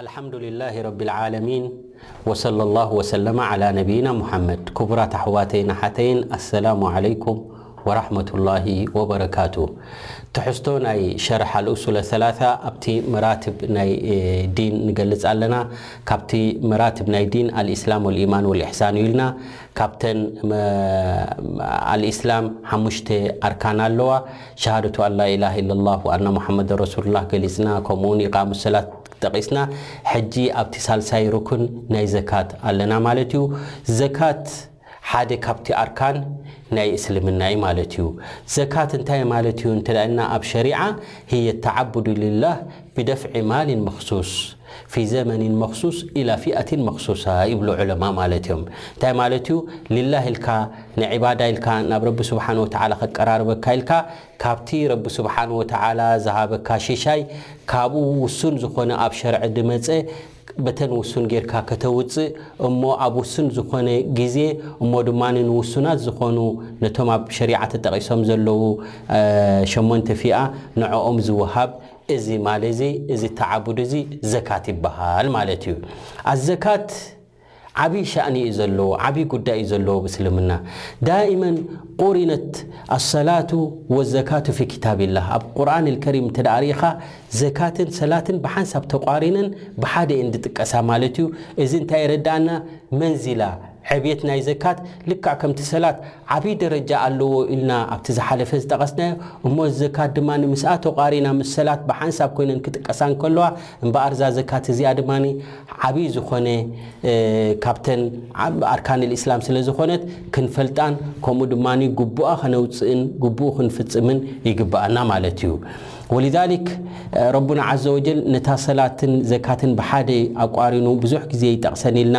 ኣልሓምዱሊላሂ ረቢል ዓለሚን ወሰለላሁ ወሰለመ ዓላ ነቢይና ሙሓመድ ኩቡራት ኣሕዋተይን ኣሓተይን ኣሰላሙ ዓለይኩም ወራሕመቱላሂ ወበረካቱ ትሕዝቶ ናይ ሸርሕ ኣልኡሱለ ሰላሳ ኣብቲ መራትብ ናይ ዲን ንገልፅ ኣለና ካብቲ መራትብ ናይ ዲን ኣልኢስላም ወልኢማን ወልኢሕሳን እዩ ኢልና ካብተን ኣልኢስላም ሓሙሽተ ኣርካን ኣለዋ ሸሃደቱ ኣን ላኢላሃ ኢለላህ ወኣና ሙሓመደን ረሱሉላህ ገሊጽና ከምኡውን ኢቃሙ ሰላት ጠቂስና ሕጂ ኣብቲ ሳልሳይ ሩክን ናይ ዘካት ኣለና ማለት እዩ ዘካት ሓደ ካብቲ ኣርካን ናይ እስልምና እዩ ማለት እዩ ዘካት እንታይ ማለት እዩ እንተ ኢልና ኣብ ሸሪዓ ህየ ተዓቡዱ ሊላህ ብደፍዒ ማሊን መክሱስ ፊ ዘመኒን መኽሱስ ኢላ ፊኣቲን መኽሱሳ ይብሉ ዑለማ ማለት እዮም እንታይ ማለት እዩ ሊላህ ኢልካ ንዒባዳ ኢልካ ናብ ረቢ ስብሓን ወተዓላ ከቀራርበካ ኢልካ ካብቲ ረቢ ስብሓን ወተዓላ ዝሃበካ ሽሻይ ካብኡ ውሱን ዝኾነ ኣብ ሸርዒ ድመፀ በተን ውሱን ጌርካ ከተውፅእ እሞ ኣብ ውሱን ዝኾነ ግዜ እሞ ድማ ንውሱናት ዝኾኑ ነቶም ኣብ ሸሪዓ ተጠቒሶም ዘለዉ ሸሞንተ ፊኣ ንዕኦም ዝወሃብ እዚ ማል እዚ እዚ ተዓቡድ እዚ ዘካት ይበሃል ማለት እዩ። ኣዘካት ዓብይ ሻእኒ እዩ ዘለዎ፣ ዓብይ ጉዳይ እዩ ዘለዎ ብ እስልምና። ዳኢመን ቁሪነት ኣሰላቱ ወዘካቱ ፊ ኪታቢላህ ኣብ ቁርኣን ኣልከሪም እንተድኣ ሪኢኻ ዘካትን ሰላትን ብሓንሳብ ተቋሪነን ብሓደ እየን ዝጥቀሳ ማለት እዩ። እዚ እንታይ የረድኣና መንዚላ ዕብየት ናይ ዘካት ልክዕ ከምቲ ሰላት ዓብይ ደረጃ ኣለዎ ኢልና ኣብቲ ዝሓለፈ ዝጠቐስናዮ እሞ እዚ ዘካት ድማ ምስኣ ተቋሪና ምስ ሰላት ብሓንሳብ ኮይነን ክጥቀሳ እንከለዋ እምበኣር እዛ ዘካት እዚኣ ድማ ዓብይ ዝኾነ ካብተን ኣርካነል ኢስላም ስለዝኾነት ክንፈልጣን ከምኡ ድማ ግቡኣ ከነውፅእን ግቡኡ ክንፍፅምን ይግበኣና ማለት እዩ ወሊዛሊክ ረቡና ዓዘ ወጀል ነታ ሰላትን ዘካትን ብሓደ ኣቋሪኑ ብዙሕ ግዜ ይጠቕሰን ኢልና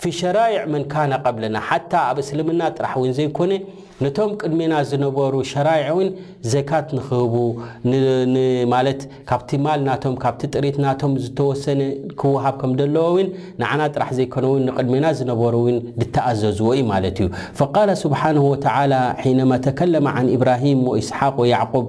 ፊ ሸራይዕ መን ካነ ቀብለና ሓታ ኣብ እስልምና ጥራሕ እውን ዘይኮነ ነቶም ቅድሜና ዝነበሩ ሸራይዕ እውን ዘካት ንክህቡ ን ን ማለት ካብቲ ማል ናቶም ካብቲ ጥሪት ናቶም ዝተወሰነ ክወሃብ ከም ደለዎ እውን ንዓና ጥራሕ ዘይኮነ እውን ንቅድሜና ዝነበሩ እውን ድተኣዘዝዎ እዩ ማለት እዩ ፈቃለ ስብሓነሁ ወተዓላ ሒነማ ተከለመ ዓን ኢብራሂም ወኢስሓቅ ወያዕቁብ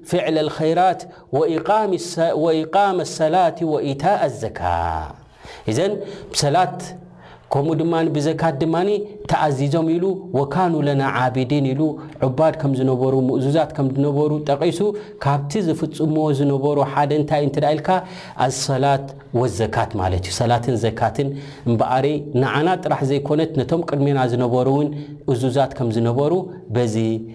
ፊዕል ኣልኸይራት ወኢቃም ኣሰላት ወኢታእ ኣዘካ ኢዘን ብሰላት ከምኡ ድማ ብዘካት ድማ ተኣዚዞም ኢሉ ወካኑ ለና ዓቢዲን ኢሉ ዑባድ ከም ዝነበሩ ምእዙዛት ከም ዝነበሩ ጠቒሱ ካብቲ ዝፍጽምዎ ዝነበሩ ሓደ እንታይ እንት ኢልካ ኣሰላት ወዘካት ማለት እዩ ሰላትን ዘካትን እምበኣሪ ንዓና ጥራሕ ዘይኮነት ነቶም ቅድሜና ዝነበሩ እውን እዙዛት ከም ዝነበሩ በዚ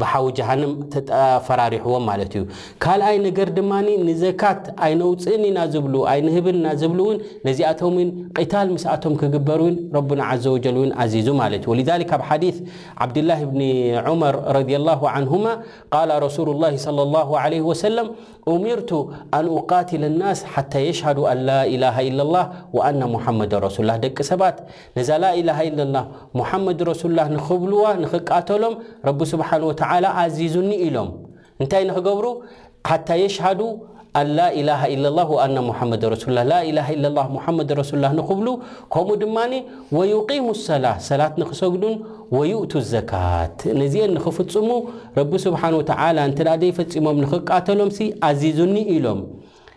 ብሓዊ ጀሃንም ተፈራሪሕዎም ማለት እዩ። ካልኣይ ነገር ድማ ንዘካት ኣይነውፅእን ኢና ዝብሉ ኣይንህብን ኢና ዝብሉ እውን ነዚኣቶም እውን ቂታል ምስኣቶም ክግበር እውን ረቡና ዓዘ ወጀል እውን ኣዚዙ ማለት እዩ። ወሊዛሊክ ኣብ ሓዲስ ዓብድላህ ብኒ ዑመር ረዲየላሁ ዓንሁማ ቃለ ረሱሉላሂ ሰለላሁ ዓለይሂ ወሰለም ኡሚርቱ ኣን ኡቃቲለ ናስ ሓታ የሽሃዱ ኣን ላኢላሃ ኢለላህ ወኣነ ሙሓመደን ረሱሉላህ ደቂ ሰባት ነዛ ላኢላሃ ኢለላህ ሙሓመድ ረሱሉላህ ንኽብሉዋ ንኽቃተሎም ረቢ ሱብሓነሁ ወተዓላ ኣዚዙኒ ኢሎም እንታይ ንኽገብሩ ሓታ የሽሃዱ ኣላ ኢላሃ ኢለላህ ወኣና ሙሓመድ ረሱሉላህ ላኢላሃ ኢለላህ ሙሓመድ ረሱሉላህ ንኽብሉ ከምኡ ድማ ወዩቂሙ ሰላህ ሰላት ንኽሰግዱን ወዩእቱ ዘካት ነዚኤን ንኽፍጽሙ ረቢ ሱብሓነሁ ወተዓላ እንተ ዘይፈጺሞም ንኽቃተሎምሲ ኣዚዙኒ ኢሎም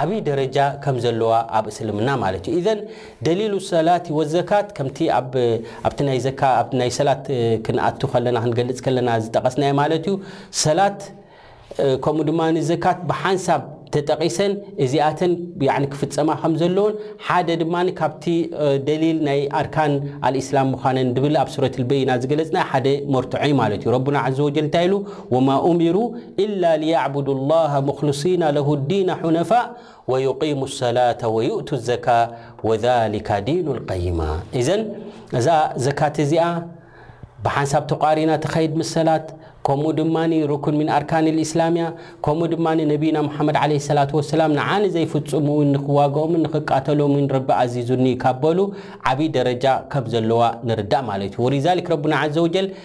ዓብይ ደረጃ ከምዘለዋ ኣብ እስልምና ማለት እዩ ኢዘን ደሊሉ ሰላቲ ወዘካት ከምቲ ኣብ ኣብቲ ናይ ዘካ ኣብ ናይ ሰላት ክንኣቱ ከለና ክንገልጽ ከለና ዝጠቀስናዮ ማለት እዩ ሰላት ከምኡ ድማ ዘካት ብሓንሳብ ተጠቂሰን እዚኣተን ያኒ ክፍጸማ ከምዘለዎን ሓደ ድማ ካብቲ ደሊል ናይ ኣርካን ኣልእስላም ምዃነን ድብል ኣብ ሱረት ልበይና ዝገለጽና ሓደ መርትዖ እዩ ማለት እዩ ረቡና ዘ ወጀል እንታይ ኢሉ ወማ ኡሚሩ ኢላ ሊያዕቡዱ ላሃ ሙኽልሲና ለሁ ዲነ ሑነፋእ ወዩቂሙ ሰላተ ወዩእቱ ዘካ ወዛሊካ ዲኑ ልቀይማ። ኢዘን እዛ ዘካት እዚኣ ብሓንሳብ ተቋሪና ትኸይድ ምስ ሰላት ከምኡ ድማ ሩክን ሚን ኣርካን ልእስላም እያ። ከምኡ ድማ ነቢይና ሙሓመድ ዓለይሂ ሰላቱ ወሰላም ንዓ ንዘይፍፅሙ እውን ንኽዋገኦምን ንኽቃተሎምን ረቢ ኣዚዙኒ ካብ በሉ ዓብዪ ደረጃ ከም ዘለዋ ንርዳእ ማለት እዩ። ወሊዛሊክ ረቡና ዓዘ ወጀል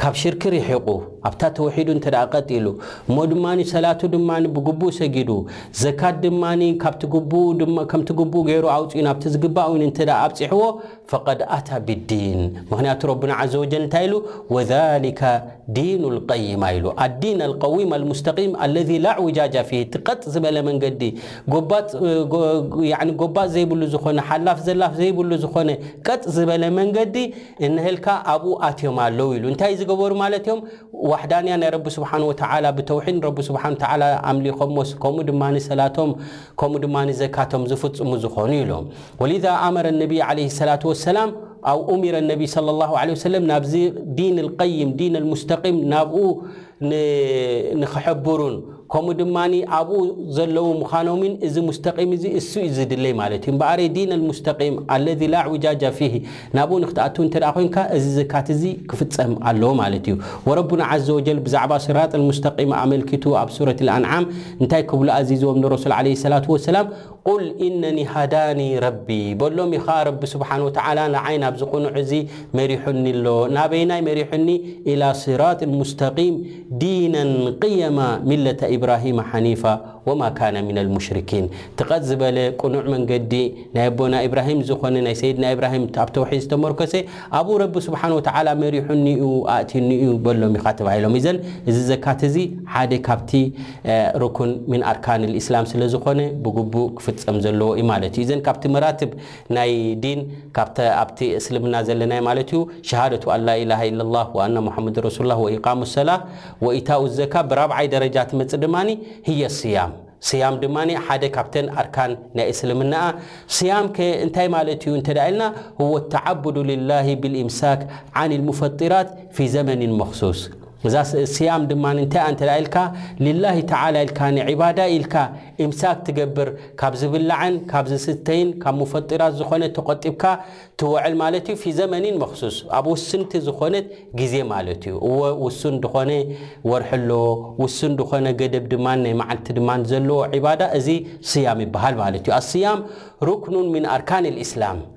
ካብ ሽርኪ ሪሒቑ ኣብታ ተውሒዱ እንተድኣ ቀጢሉ እሞ ድማ ሰላቱ ድማ ብግቡእ ሰጊዱ ዘካት ድማ ካብቲ ግቡኡ ድማ ከምቲ ግቡኡ ገይሩ ኣውጺኡ ናብቲ ዝግባእ እውን እንተድኣ ኣብጺሕዎ ፈቐድ ኣታ ቢዲን ምኽንያቱ ረቡና ዓዘ ወጀል እንታይ ኢሉ ወዛሊከ ዲኑ ልቀይማ ኢሉ ኣዲን ኣልቀዊም ኣልሙስተቂም ኣለዚ ላ ዕውጃጃ ፊህ እቲ ቀጥ ዝበለ መንገዲ ጎባጥ ጎባጥ ዘይብሉ ዝኾነ ሓላፍ ዘላፍ ዘይብሉ ዝኾነ ቀጥ ዝበለ መንገዲ እንሀልካ ኣብኡ ኣትዮም ኣለው ኢሉ እንታይ ዝገበሩ ማለት እዮም ዋሕዳንያ ናይ ረቢ ስብሓን ወተዓላ ብተውሒድ ንረቢ ስብሓን ተዓላ ኣምሊኾሞስ ከምኡ ድማ ሰላቶም ከምኡ ድማ ዘካቶም ዝፍፅሙ ዝኾኑ ኢሎም ወሊዛ ኣመረ ነቢይ ዓለ ሰላት ወሰላም ኣብ ኡሚረ ነቢይ ለ ላ ለ ወሰለም ናብዚ ዲን ልቀይም ዲን ልሙስተቂም ናብኡ ን ንክሕብሩን ከምኡ ድማ ኣብኡ ዘለዉ ምዃኖምን እዚ ሙስተቂም እዚ እሱ እዩ ዝድለይ ማለት እዩ እምበኣረይ ዲን ኣልሙስተቂም ኣለዚ ላ ዕውጃጃ ፊሂ ናብኡ ንክትኣትው እንተ ኮይንካ እዚ ዘካት እዚ ክፍፀም ኣለዎ ማለት እዩ ወረቡና ዓዘ ወጀል ብዛዕባ ስራጥ ኣልሙስተቂም ኣመልኪቱ ኣብ ሱረት ኣልኣንዓም እንታይ ክብሉ ኣዚዝዎም ንረሱል ዓለይሂ ሰላቱ ወሰላም ቁል ኢነኒ ሃዳኒ ረቢ፣ በሎም ኢኻ ረቢ ስብሓን ወተዓላ ንዓይ ናብዚ ቅኑዕ እዚ መሪሑኒ ኣሎ። ናበይናይ መሪሑኒ? ኢላ ሲራጢል ሙስተቂም ዲነን ቅየማ ሚለተ ኢብራሂመ ሓኒፋ ወማ ካነ ሚነል ሙሽሪኪን እቲ ቀጥ ዝበለ ቅኑዕ መንገዲ ናይ ኣቦና ኢብራሂም ዝኾነ ናይ ሰይድና ኢብራሂም ኣብ ተውሒድ ዝተሞርከሰ ኣብኡ ረቢ ስብሓን ወተዓላ መሪሑኒ እዩ ኣእትዩኒ እዩ በሎም ኢኻ ተባሂሎም። ኢዘን እዚ ዘካት እዚ ሓደ ካብቲ ሩኩን ሚን ኣርካን ልእስላም ስለ ዝኾነ ብግቡእ ክፍጸም ዘለዎ እዩ ማለት እዩ። እዘን ካብቲ መራትብ ናይ ዲን ካብቲ ኣብቲ እስልምና ዘለናዮ ማለት እዩ ሸሃደቱ ኣን ላኢላሃ ኢለላህ ወኣነ ሙሓመዱን ረሱሉላህ ወኢቃሙ ሰላህ ወኢታኡ ዘካ ብራብዓይ ደረጃ ትመጽእ ድማ ህየ ስያም ስያም ድማ ሓደ ካብተን ኣርካን ናይ እስልምናኣ ስያም ከ እንታይ ማለት እዩ እንተ ኢልና ሁወ ተዓቡዱ ሊላሂ ብልኢምሳክ ዓን ልሙፈጢራት ፊ ዘመንን መክሱስ እዛ ስያም ድማ እንታይ'ያ እንተ ኢልካ፣ ሊላሂ ተዓላ ኢልካ ንዒባዳ ኢልካ ኢምሳክ ትገብር፣ ካብ ዝብላዕን ካብ ዝስተይን ካብ ሙፈጢራት ዝኾነ ተቖጢብካ ትወዕል ማለት'ዩ፣ ፊ ዘመኒን መኽሱስ፣ ኣብ ውስንቲ ዝኾነት ግዜ ማለት'ዩ፣ እወ ውሱን ድኾነ ወርሒ ኣለዎ፣ ውሱን ድኾነ ገደብ ድማ ናይ መዓልቲ ድማ ዘለዎ ዒባዳ እዚ ስያም ይበሃል ማለት'ዩ፣ ኣስያም ሩክኑን ሚን ኣርካኒል ኢስላም።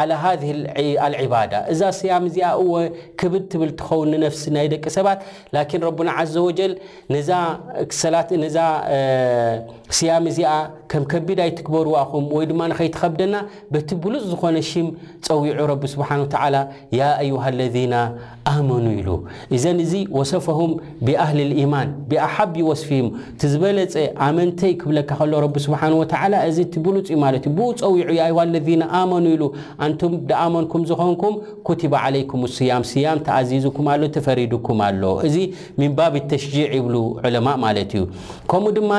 ዓላ ሃዝሂ ኣልዒባዳ እዛ ስያም እዚኣ እወ ክብድ ትብል ትኸውን ንነፍሲ ናይ ደቂ ሰባት ላኪን ረቡና ዓዘ ወጀል ነዛ ሰላት ነዛ ስያም እዚኣ ከም ከቢድ ኣይትግበርዋ ኹም ወይ ድማ ንኸይትኸብደና በቲ ግሉጽ ዝኾነ ሽም ጸዊዑ ረቢ ስብሓን ወተዓላ ያ ኣዩሃ ለዚና ኣመኑ ኢሉ እዘን እዚ ወሰፈሁም ቢኣህሊ ልኢማን ቢኣሓቢ ወስፊም እቲ ዝበለፀ ኣመንተይ ክብለካ ከሎ ረቢ ስብሓን ወተዓላ እዚ እቲ ብሉፅ እዩ ማለት እዩ ብኡ ፀዊዑ ያይዋ ለዚነ ኣመኑ ኢሉ ኣንቱም ድኣመንኩም ዝኾንኩም ኩቲበ ዓለይኩም ስያም ስያም ተኣዚዙኩም ኣሎ ተፈሪዱኩም ኣሎ እዚ ሚን ባብ ተሽጂዕ ይብሉ ዑለማእ ማለት እዩ ከምኡ ድማ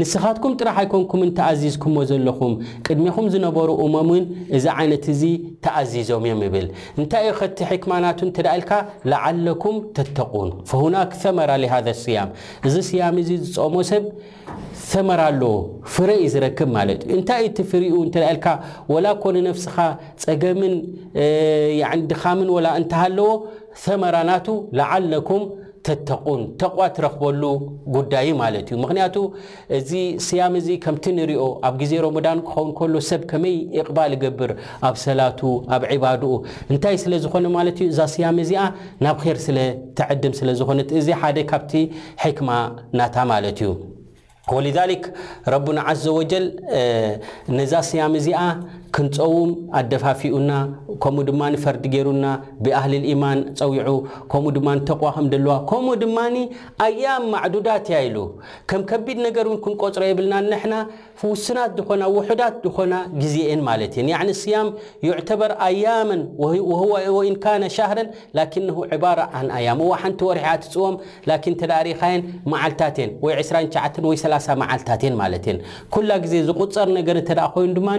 ንስኻትኩም ጥራሕ ኣይኮንኩምን ተኣዚዝኩሞ ዘለኹም ቅድሜኹም ዝነበሩ እመምን እዚ ዓይነት እዚ ተኣዚዞም እዮም ይብል እንታይ እዩ ከ እቲ ሕክማ ናቱ እንተ ኢልካ ለዓለኩም ተተቁን ፈሁናክ ሰመራ ሊሃዘ ስያም እዚ ስያም እዚ ዝጾሞ ሰብ ሰመራ ኣለዎ ፍረ እዩ ዝረክብ ማለት እዩ እንታይ እዩ እቲ ፍሪኡ እንተ ኢልካ ወላ እኮ ንነፍስኻ ጸገምን ድኻምን ወላ እንተሃለዎ ሰመራ ናቱ ለዓለኩም ተተቁን ተቕዋ ትረኽበሉ ጉዳይ ማለት እዩ ምክንያቱ እዚ ስያም እዚ ከምቲ ንሪኦ ኣብ ግዜ ሮሞዳን ክኸውን ከሎ ሰብ ከመይ ኢቅባል ይገብር ኣብ ሰላቱ ኣብ ዒባዱኡ እንታይ ስለ ዝኾነ ማለት እዩ እዛ ስያም እዚኣ ናብ ኼር ስለ ተዕድም ስለ ዝኾነት እዚ ሓደ ካብቲ ሕክማ ናታ ማለት እዩ ወሊዛሊክ ረቡና ዓዘ ወጀል ነዛ ስያም እዚኣ ክንጸውም ኣደፋፊኡና ከምኡ ድማ ፈርዲ ገይሩና ብኣህሊ ኢማን ጸዊዑ ከምኡ ድማ ተቕዋ ከም ደለዋ ከምኡ ድማ ኣያም ማዕዱዳት እያ ኢሉ ከም ከቢድ ነገር ውን ክንቆጽሮ የብልናን ንሕና ውስናት ድኾና ውሑዳት ድኾና ግዜ እየን ማለት እየን ያዕኒ ስያም ዩዕተበር ኣያመን ወህወ ወኢን ካነ ሻህረን ላኪነሁ ዕባራ ዓን ኣያም እወ ሓንቲ ወርሒ እያ ትጽወም ላኪን እንተድኣ ሪእኻየን መዓልታት እየን ወይ ዕስራን ትሽዓተን ወይ ሰላሳ መዓልታት እየን ማለት እየን ኩላ ግዜ ዝቁጸር ነገር እንተድኣ ኮይኑ ድማ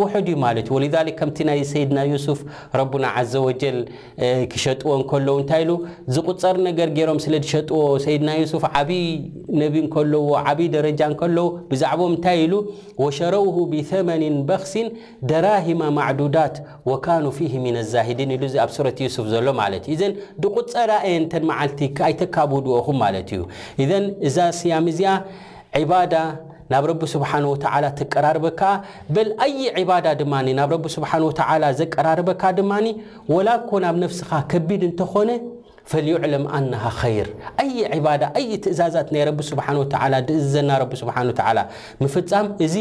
ውሑድ እዩ ማለት እዩ ወሊዛሊክ ከምቲ ናይ ሰይድና ዩሱፍ ረቡና ዓዘ ወጀል ክሸጥዎ እንከለዉ እንታይ ኢሉ ዝቁፀር ነገር ገይሮም ስለ ዝሸጥዎ ሰይድና ዩሱፍ ዓብይ ነቢ እንከለዎ ዓብይ ደረጃ እንከለዎ ብዛዕቦም እንታይ ኢሉ ወሸረውሁ ቢተመኒን በክሲን ደራሂማ ማዕዱዳት ወካኑ ፊህ ሚን ዛሂድን ኢሉ ኣብ ሱረት ዩሱፍ ዘሎ ማለት እዩ እዘን ድቁፀራ እየን እንተን መዓልቲ ኣይተካብድዎ ኹም ማለት እዩ እዘን እዛ ስያም እዚኣ ዒባዳ ናብ ረቢ ስብሓን ወተዓላ ተቀራርበካ በል ኣይ ዒባዳ ድማ ናብ ረቢ ስብሓን ወተዓላ ዘቀራርበካ ድማ ወላ እኮ ናብ ነፍስኻ ከቢድ እንተኾነ ፈልዩዕለም ኣናሃ ኸይር ኣይ ዒባዳ ኣይ ትእዛዛት ናይ ረቢ ስብሓን ወተዓላ ድእዝዘና ረቢ ስብሓን ወተዓላ ምፍጻም እዚ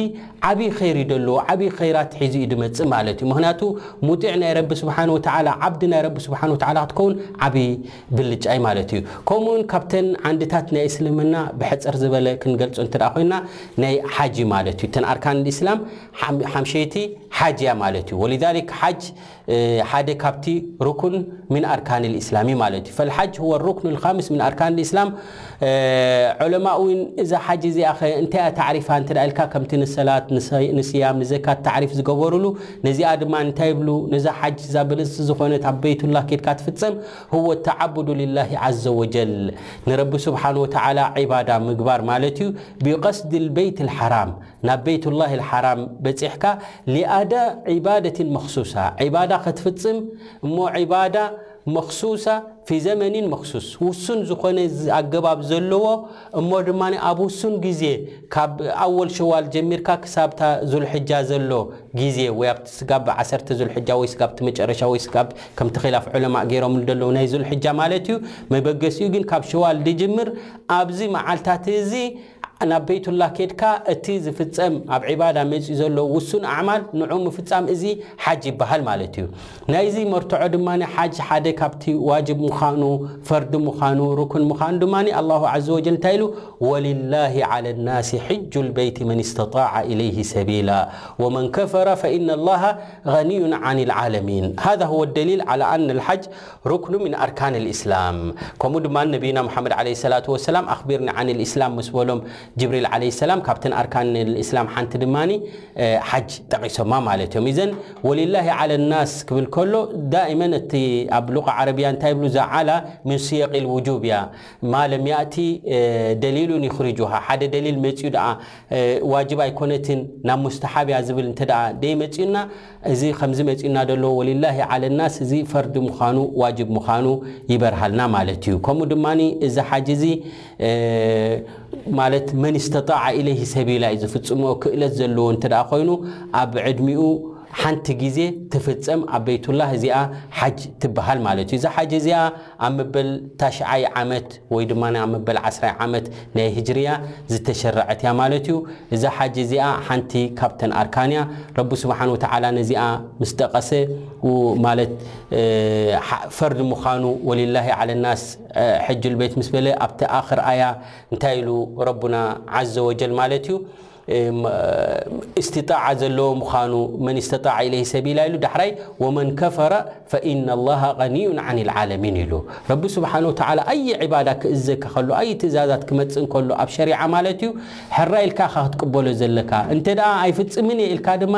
ዓብዪ ኸይር እዩ ደለዎ ዓብዪ ኸይራት ሒዙ እዩ ድመጽእ ማለት እዩ ምክንያቱ ሙጢዕ ናይ ረቢ ስብሓን ወተዓላ ዓብዲ ናይ ረቢ ስብሓን ወተዓላ ክትከውን ዓብዪ ብልጫይ ማለት እዩ ከምኡ እውን ካብተን ዓንድታት ናይ እስልምና ብሕፅር ዝበለ ክንገልጾ እንተ ኮይና ናይ ሓጂ ማለት እዩ ተን ኣርካን ልእስላም ሓምሸይቲ ሓጅ እያ ማለት እዩ ወሊዛሊክ ሓጅ ሓደ ካብቲ ሩኩን ምን ኣርካን ልእስላም እዩ ማለት እዩ ፈልሓጅ ሁወ ሩክኑ ልካምስ ምን ኣርካን ልእስላም ዑለማ እውን እዛ ሓጅ እዚኣ ኸ እንታይ እያ ታዕሪፋ እንተ ኢልካ ከምቲ ንሰላት ንስያም ንዘካት ታዕሪፍ ዝገበሩሉ ነዚኣ ድማ እንታይ ይብሉ ነዛ ሓጅ እዛ ብልፅቲ ዝኾነት ኣብ በይቱላ ኬድካ ትፍፀም ሁወ ተዓቡዱ ልላሂ ዓዘ ወጀል ንረቢ ስብሓን ወተዓላ ዒባዳ ምግባር ማለት እዩ ብቀስዲ ልበይት ልሓራም ናብ በይቱላሂ ኣልሓራም በጺሕካ ሊኣዳ ዒባደቲን መኽሱሳ፣ ዒባዳ ከትፍጽም እሞ ዒባዳ መኽሱሳ ፊ ዘመኒን መኽሱስ፣ ውሱን ዝኾነ ኣገባብ ዘለዎ እሞ ድማ ኣብ ውሱን ግዜ ካብ ኣወል ሸዋል ጀሚርካ ክሳብ እታ ዙልሕጃ ዘሎ ግዜ ወይ ኣብቲ ስጋብ ዓሰርተ ዙልሕጃ ወይ ስጋብ እቲ መጨረሻ ወይ ስጋብ ከምቲ ኺላፍ ዑለማእ ገይሮምሉ ዘለዉ ናይ ዙልሕጃ ማለት እዩ፣ መበገሲኡ ግን ካብ ሸዋል ድጅምር ኣብዚ መዓልታት እዚ ናብ በይቱላህ ኬድካ እቲ ዝፍጸም ኣብ ዒባዳ መጺኡ ዘሎ ውሱን ኣዕማል ንዑ ምፍጻም እዚ ሓጅ ይበሃል ማለት እዩ። ናይዚ መርትዖ ድማ ሓጅ ሓደ ካብቲ ዋጅብ ምዃኑ፣ ፈርዲ ምዃኑ፣ ሩክን ምዃኑ ድማ ኣላሁ ዓዘወጀል እንታይ ኢሉ ወሊላሂ ዓለ ናሲ ሕጁል በይቲ መን እስተጣዐ ኢለይሂ ሰቢላ ወመን ከፈረ ፈኢነላሃ ገኒዩን ዓኒል ዓለሚን ሃዛ ሁወ ደሊል ዓላ ኣነል ሓጅ ሩክኑ ምን ኣርካን ኣልኢስላም ከምኡ ድማ ነብዩና ሙሓመድ ዓለይሂ ሰላቱ ወሰላም ኣኽቢርኒ ዓን ኣልኢስላም ምስ በሎም ጅብሪል ዓለይሂ ሰላም ካብተን ኣርካን ኣልኢስላም ሓንቲ ድማ ሓጅ ጠቒሶማ ማለት እዮም ኢዘን ወሊላሂ ዓለ ናስ ክብል ከሎ ዳኢመን እቲ ኣብ ሉቓ ዓረብያ እንታይ ይብሉ እዛ ዓላ ምን ስየቂ ልውጁብ እያ ማ ለም ያእቲ ደሊሉን ይኽርጁሃ ሓደ ደሊል መፂኡ ደኣ ዋጅብ ኣይኮነትን ናብ ሙስተሓብ እያ ዝብል እንተ ደኣ ደይመፂኡና እዚ ከምዚ መጺኡና ደሎ ወሊላሂ ዓለ ናስ እዚ ፈርዲ ምዃኑ ዋጅብ ምዃኑ ይበርሃልና ማለት እዩ። ከምኡ ድማ እዚ ሓጂ እዚ ማለት መን ስተጣዓ ኢለይሂ ሰቢላ እዩ ዝፍጽምኦ ክእለት ዘለዎ እንተ ኮይኑ ኣብ ዕድሚኡ ሓንቲ ግዜ ትፍጸም ኣብ በይቱላህ እዚኣ ሓጅ ትበሃል ማለት እዩ እዛ ሓጅ እዚኣ ኣብ መበል ታሽዓይ ዓመት ወይ ድማ ኣብ መበል ዓስራይ ዓመት ናይ ህጅርያ ዝተሸረዐት እያ ማለት እዩ። እዛ ሓጅ እዚኣ ሓንቲ ካብተን ኣርካን እያ። ረቢ ስብሓነሁ ወተዓላ ነዚኣ ምስ ጠቐሰ ማለት ፈርድ ምዃኑ ወሊላሂ ዓለናስ ሕጁል በይት ምስ በለ ኣብቲ ኣኽር ኣያ እንታይ ኢሉ ረቡና ዓዘ ወጀል ማለት እዩ እስቲጣዓ ዘለዎ ምዃኑ መን ስተጣዓ ኢለይ ሰቢላ ኢሉ ዳሕራይ ወመን ከፈረ ፈኢና ላሃ ቐኒዩን ዓን ልዓለሚን ኢሉ ረቢ ስብሓን ወተዓላ ኣይ ዕባዳ ክእዘካ ከሎ ኣይ ትእዛዛት ክመፅእ ከሎ ኣብ ሸሪዓ ማለት እዩ ሕራ ኢልካ ካ ክትቅበሎ ዘለካ እንተ ደኣ ኣይፍፅምን እየ ኢልካ ድማ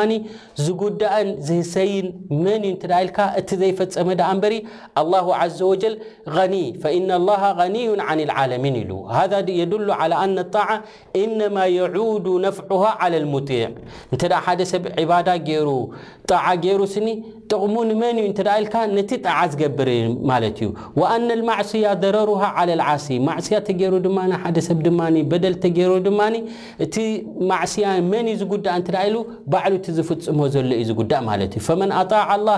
ዝጉዳእን ዝህሰይን መን እዩ እንተ ኢልካ እቲ ዘይፈፀመ ደኣ እምበሪ ኣላሁ ዘ ወጀል ኒ ፈኢና ላሃ ቐኒዩን ዓን ልዓለሚን ኢሉ ሃذ የድሉ ዓላ ኣነ ጣዓ ኢነማ የዑዱ ነፍዑሃ ዓለል ሙጢዕ እንተ ሓደ ሰብ ዒባዳ ጌሩ ጣዓ ጌሩ ስኒ ጥቕሙ ንመን እዩ እንተ ኢልካ ነቲ ጣዓ ዝገብር ማለት እዩ ወኣነል ማዕሱያ ደረሩሃ ዓለል ዓሲ ማዕስያ ተጌሩ ድማ ንሓደ ሰብ ድማ በደል ተጌሩ ድማ እቲ ማዕስያ መን እዩ ዝጉዳእ እንተ ኢሉ ባዕሉ እቲ ዝፍጽሞ ዘሎ እዩ ዝጉዳእ ማለት እዩ ፈመን ኣጣዕ ኣላህ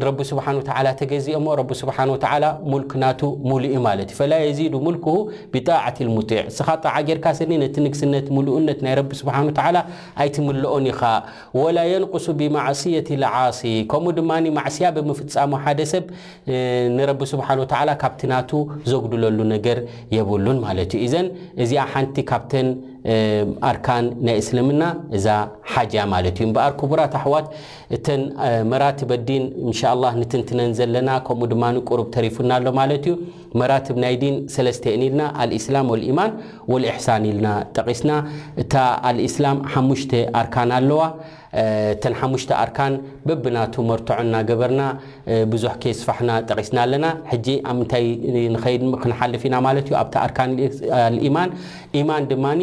ንረቢ ስብሓን ወተዓላ ተገዚኦሞ ረቢ ስብሓን ወተዓላ ሙልክ ናቱ ሙሉእ እዩ ማለት እዩ ፈላ የዚዱ ሙልክሁ ቢጣዕት ልሙጢዕ እስኻ ጣዓ ጌርካ ስኒ ነቲ ንግስነት ሙሉእነት ናይ ረቢ ስብሓን ወተዓላ ኣይትምልኦን ኢኻ ወላ የንቁሱ ብማዕስየት ልዓሲ ከምኡ ድማ ማዕስያ ብምፍፃሙ ሓደ ሰብ ንረቢ ስብሓን ወተዓላ ካብቲ ናቱ ዘጉድለሉ ነገር የብሉን ማለት እዩ እዘን እዚኣ ሓንቲ ካብተን ኣርካን ናይ እስልምና እዛ ሓጅያ ማለት እዩ እምበኣር ክቡራት ኣሕዋት እተን መራትብ ኣዲን እንሻኣላህ ንትንትነን ዘለና ከምኡ ድማ ቁሩብ ተሪፉና ኣሎ ማለት እዩ መራትብ ናይ ዲን ሰለስተ እየን ኢልና ኣልእስላም ወልኢማን ወልእሕሳን ኢልና ጠቒስና እታ ኣልእስላም ሓሙሽተ ኣርካን ኣለዋ እተን ሓሙሽተ ኣርካን በብናቱ መርትዖ እናገበርና ብዙሕ ከየስፋሕና ጠቒስና ኣለና ሕጂ ኣብ ምንታይ ንኸይድ ክንሓልፍ ኢና ማለት እዩ ኣብቲ ኣርካን ኣልኢማን ኢማን ድማኒ